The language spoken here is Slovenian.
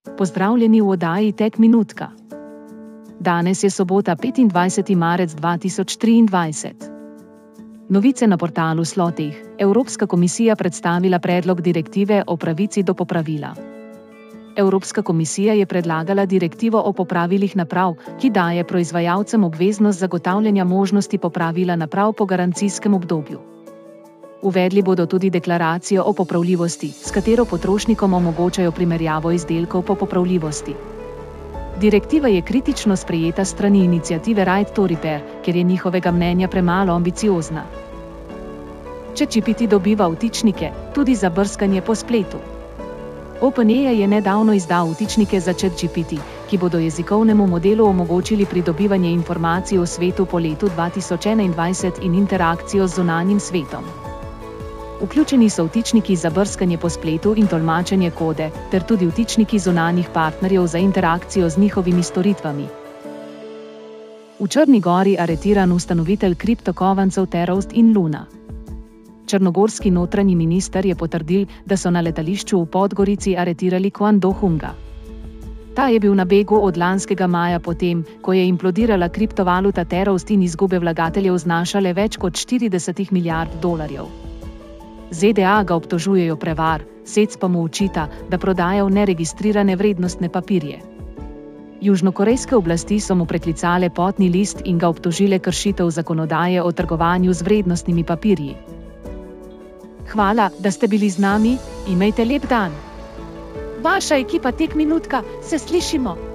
Pozdravljeni v oddaji Tek Minutka. Danes je sobota 25. marec 2023. Novice na portalu Slotih. Evropska komisija predstavila predlog direktive o pravici do popravila. Evropska komisija je predlagala direktivo o popravilih naprav, ki daje proizvajalcem obveznost zagotavljanja možnosti popravila naprav po garancijskem obdobju. Uvedli bodo tudi deklaracijo o popravljivosti, s katero potrošnikom omogočajo primerjavo izdelkov po popravljivosti. Direktiva je kritično sprejeta strani inicijative Right to Repair, ker je njihovega mnenja premalo ambiciozna. Če čipiti dobiva vtičnike, tudi za brskanje po spletu. OpenAI je nedavno izdal vtičnike za ChatGPT, ki bodo jezikovnemu modelu omogočili pridobivanje informacij o svetu po letu 2021 in interakcijo z zunanjim svetom. Vključeni so vtičniki za brskanje po spletu in tolmačenje kode, ter tudi vtičniki zunanjih partnerjev za interakcijo z njihovimi storitvami. V Črni gori aretiran ustanovitelj kriptokovancev Terost in Luna. Črnogorski notranji minister je potrdil, da so na letališču v Podgorici aretirali Kwan Do-hunga. Ta je bil na begu od lanskega maja potem, ko je implodirala kriptovaluta Terost in izgube vlagateljev znašale več kot 40 milijard dolarjev. ZDA ga obtožujejo prevar, SEC pa mu učita, da prodaja neregistrirane vrednostne papirje. Južnokorejske oblasti so mu preklicale potni list in ga obtožile kršitev zakonodaje o trgovanju z vrednostnimi papirji. Hvala, da ste bili z nami, imejte lep dan. Vaša ekipa tek minutka, se slišimo!